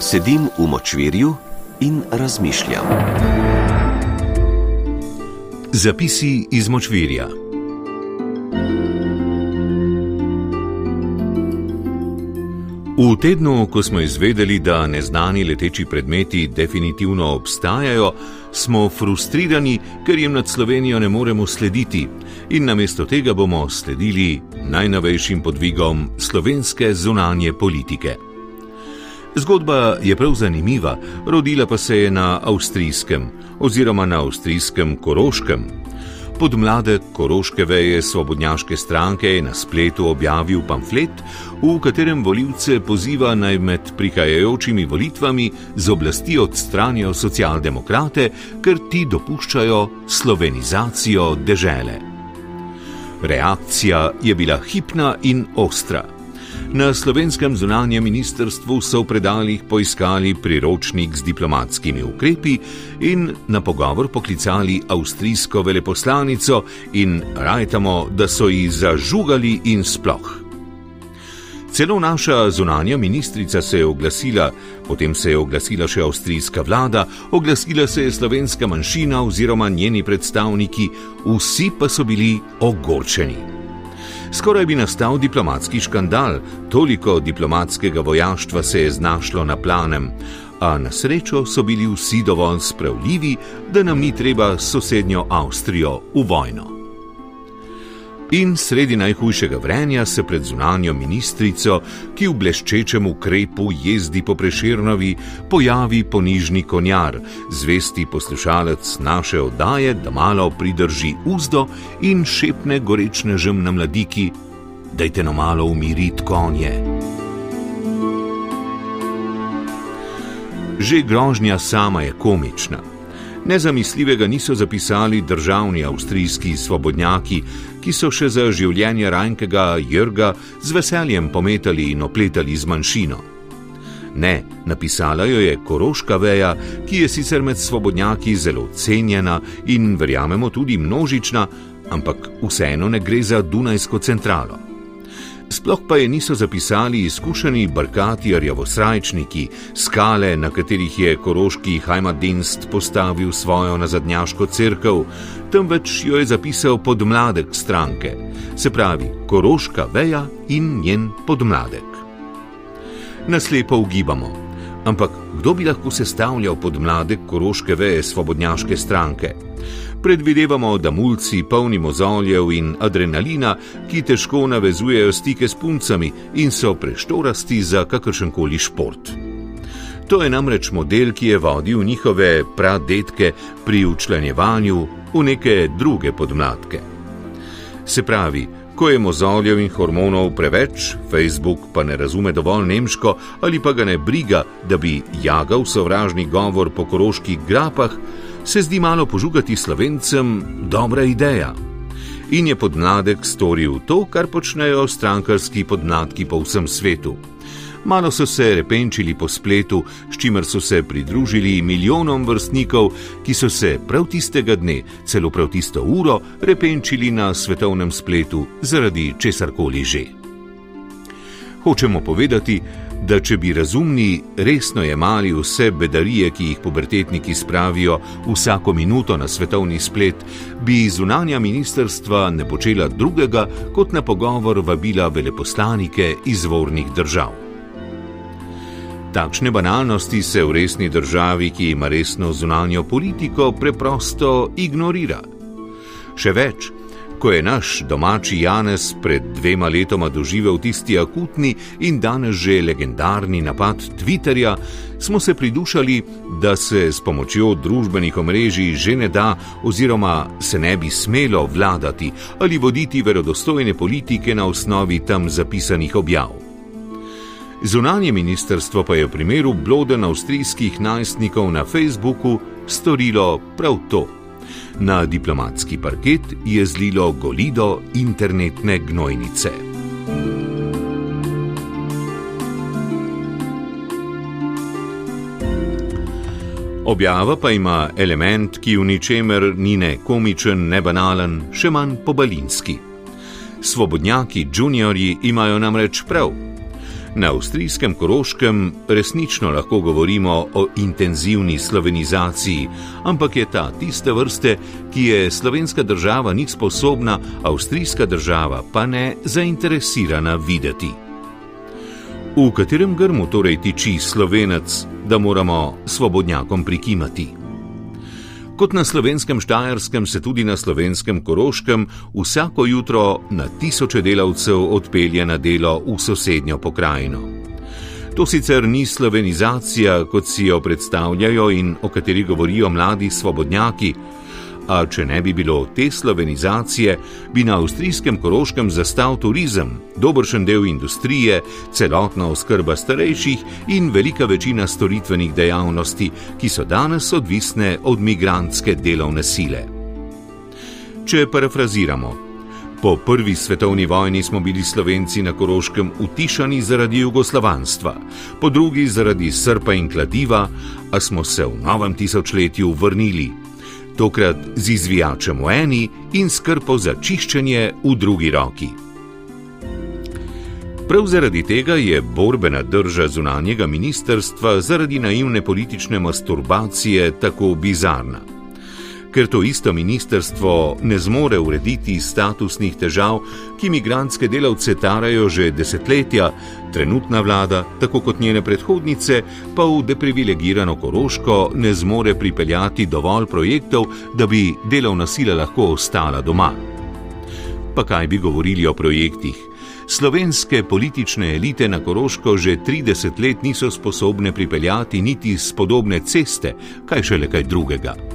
Sedim v močvirju in razmišljam. Zapisi iz močvirja. V tednu, ko smo izvedeli, da neznani leteči predmeti definitivno obstajajo, smo frustrirani, ker jim nad Slovenijo ne moremo slediti in namesto tega bomo sledili najnovejšim podvigom slovenske zunanje politike. Zgodba je prav zanimiva, rodila pa se je na avstrijskem oziroma na avstrijskem koroškem. Podmladek koroške veje svobodnjaške stranke je na spletu objavil pamflet, v katerem voljivce poziva naj med prihajajočimi volitvami z oblasti odstranijo socialdemokrate, ker ti dopuščajo slovenizacijo dežele. Reakcija je bila hipna in ostra. Na slovenskem zunanjem ministrstvu so v predaljih poiskali priročnik z diplomatskimi ukrepi in na pogovor poklicali avstrijsko veleposlanico in rajtamo, da so ji zažugali in sploh. Celo naša zunanja ministrica se je oglasila, potem se je oglasila še avstrijska vlada, oglasila se je slovenska manjšina oziroma njeni predstavniki, vsi pa so bili ogorčeni. Skoraj bi nastal diplomatski škandal, toliko diplomatskega vojaštva se je znašlo na planem, a na srečo so bili vsi dovolj spravljivi, da nam ni treba s sosednjo Avstrijo v vojno. In sredi najhujšega vrenja se pred zunanjo ministrico, ki v bleščečem ukrepu jezdi po preširnovi, pojavi ponižni konjar, zvesti poslušalec naše oddaje, da malo pridrži uzdo in šepne gorečnežem na mladiki: Dajte no malo umiriti konje. Že grožnja sama je komična. Nezamisljivega niso zapisali državni avstrijski svobodnjaki, ki so še za življenje rajnkega Jrga z veseljem pometali in opletali z manjšino. Ne, napisala jo je Koroška veja, ki je sicer med svobodnjaki zelo cenjena in verjamemo tudi množična, ampak vseeno ne gre za Dunajsko centralo. Sploh pa je niso zapisali izkušeni barkati rjavosrajčniki, skale, na katerih je koroški Heimatdienst postavil svojo nazadnjaško crkv, temveč jo je zapisal podmladek stranke, se pravi koroška veja in njen podmladek. Naslepo ugibamo, ampak kdo bi lahko sestavljal podmladek koroške veje svobodnjaške stranke? Predvidevamo, da mulci polni mozoljev in adrenalina, ki težko navezujejo stike s puncami in so preštorasti za kakršenkoli šport. To je namreč model, ki je vodil njihove pradetke pri učlanjevanju v neke druge podmladke. Se pravi, ko je mozoljev in hormonov preveč, Facebook pa ne razume dovolj nemško ali pa ga ne briga, da bi jagal sovražni govor po koroških grapah, se zdi malo požugati slovencem dobra ideja. In je podmladek storil to, kar počnejo strankarski podmladki po vsem svetu. Malo so se repenčili po spletu, s čimer so se pridružili milijonom vrstnikov, ki so se prav tistega dne, celo prav tisto uro, repenčili na svetovnem spletu zaradi česarkoli že. Hočemo povedati, da če bi razumni resno jemali vse bedarije, ki jih pubertetniki spravijo vsako minuto na svetovni splet, bi zunanja ministrstva ne počela drugega, kot na pogovor vabila veleposlanike izvornih držav. Takšne banalnosti se v resni državi, ki ima resno zunanjo politiko, preprosto ignorira. Še več, Ko je naš domači Janez pred dvema letoma doživel tisti akutni in danes že legendarni napad Twitterja, smo se pridušali, da se s pomočjo družbenih omrežij že ne da oziroma se ne bi smelo vladati ali voditi verodostojne politike na osnovi tam zapisanih objav. Zunanje ministrstvo pa je v primeru bloden avstrijskih najstnikov na Facebooku storilo prav to na diplomatski parket je zlilo golido internetne gnojnice. Objava pa ima element, ki v ničemer ni ne komičen, ne banalen, še manj pobalinski. Svobodnjaki, juniorji imajo namreč prav. Na avstrijskem Koroškem resnično lahko govorimo o intenzivni slovenizaciji, ampak je ta tiste vrste, ki je slovenska država ni sposobna, avstrijska država pa ne zainteresirana videti. V katerem grmu torej tiči slovenec, da moramo svobodnjakom prikimati? Kot na slovenskem Štajerskem, se tudi na slovenskem Koroškem vsako jutro na tisoče delavcev odpelje na delo v sosednjo pokrajino. To sicer ni slovenizacija, kot si jo predstavljajo in o kateri govorijo mladi svobodnjaki, A če ne bi bilo te slovenizacije, bi na avstrijskem Koroškem zastal turizem, dobršen del industrije, celotna oskrba starejših in velika večina storitvenih dejavnosti, ki so danes odvisne od migrantske delovne sile. Če parafraziramo. Po prvi svetovni vojni smo bili Slovenci na Koroškem utišani zaradi jugoslovanstva, po drugi zaradi srpa in kladiva, a smo se v novem tisočletju vrnili tokrat z izvijačem v eni in skrpo za čiščenje v drugi roki. Prav zaradi tega je borbena drža zunanjega ministerstva zaradi naivne politične masturbacije tako bizarna ker to isto ministerstvo ne zmore urediti statusnih težav, ki imigranske delavce tarajo že desetletja, trenutna vlada, tako kot njene predhodnice, pa v deprivilegirano Koroško ne zmore pripeljati dovolj projektov, da bi delovna sila lahko ostala doma. Pa kaj bi govorili o projektih? Slovenske politične elite na Koroško že 30 let niso sposobne pripeljati niti spodobne ceste, kaj šele kaj drugega.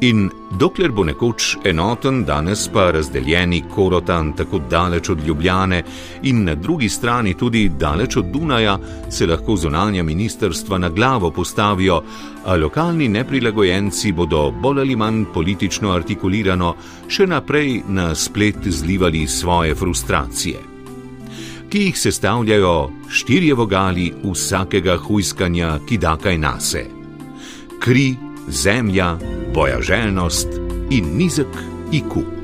In dokler bo nekoč enoten, danes pa razdeljeni korotan tako daleč od Ljubljane in na drugi strani tudi daleč od Dunaja, se lahko zunanja ministerstva na glavo postavijo, a lokalni neprilagojenci bodo bolj ali manj politično artikulirano še naprej na splet zlivali svoje frustracije, ki jih sestavljajo štirje vogali vsakega hujskanja, ki da kaj nase. Kri, zemlja, bojaželjnost in nizek iku.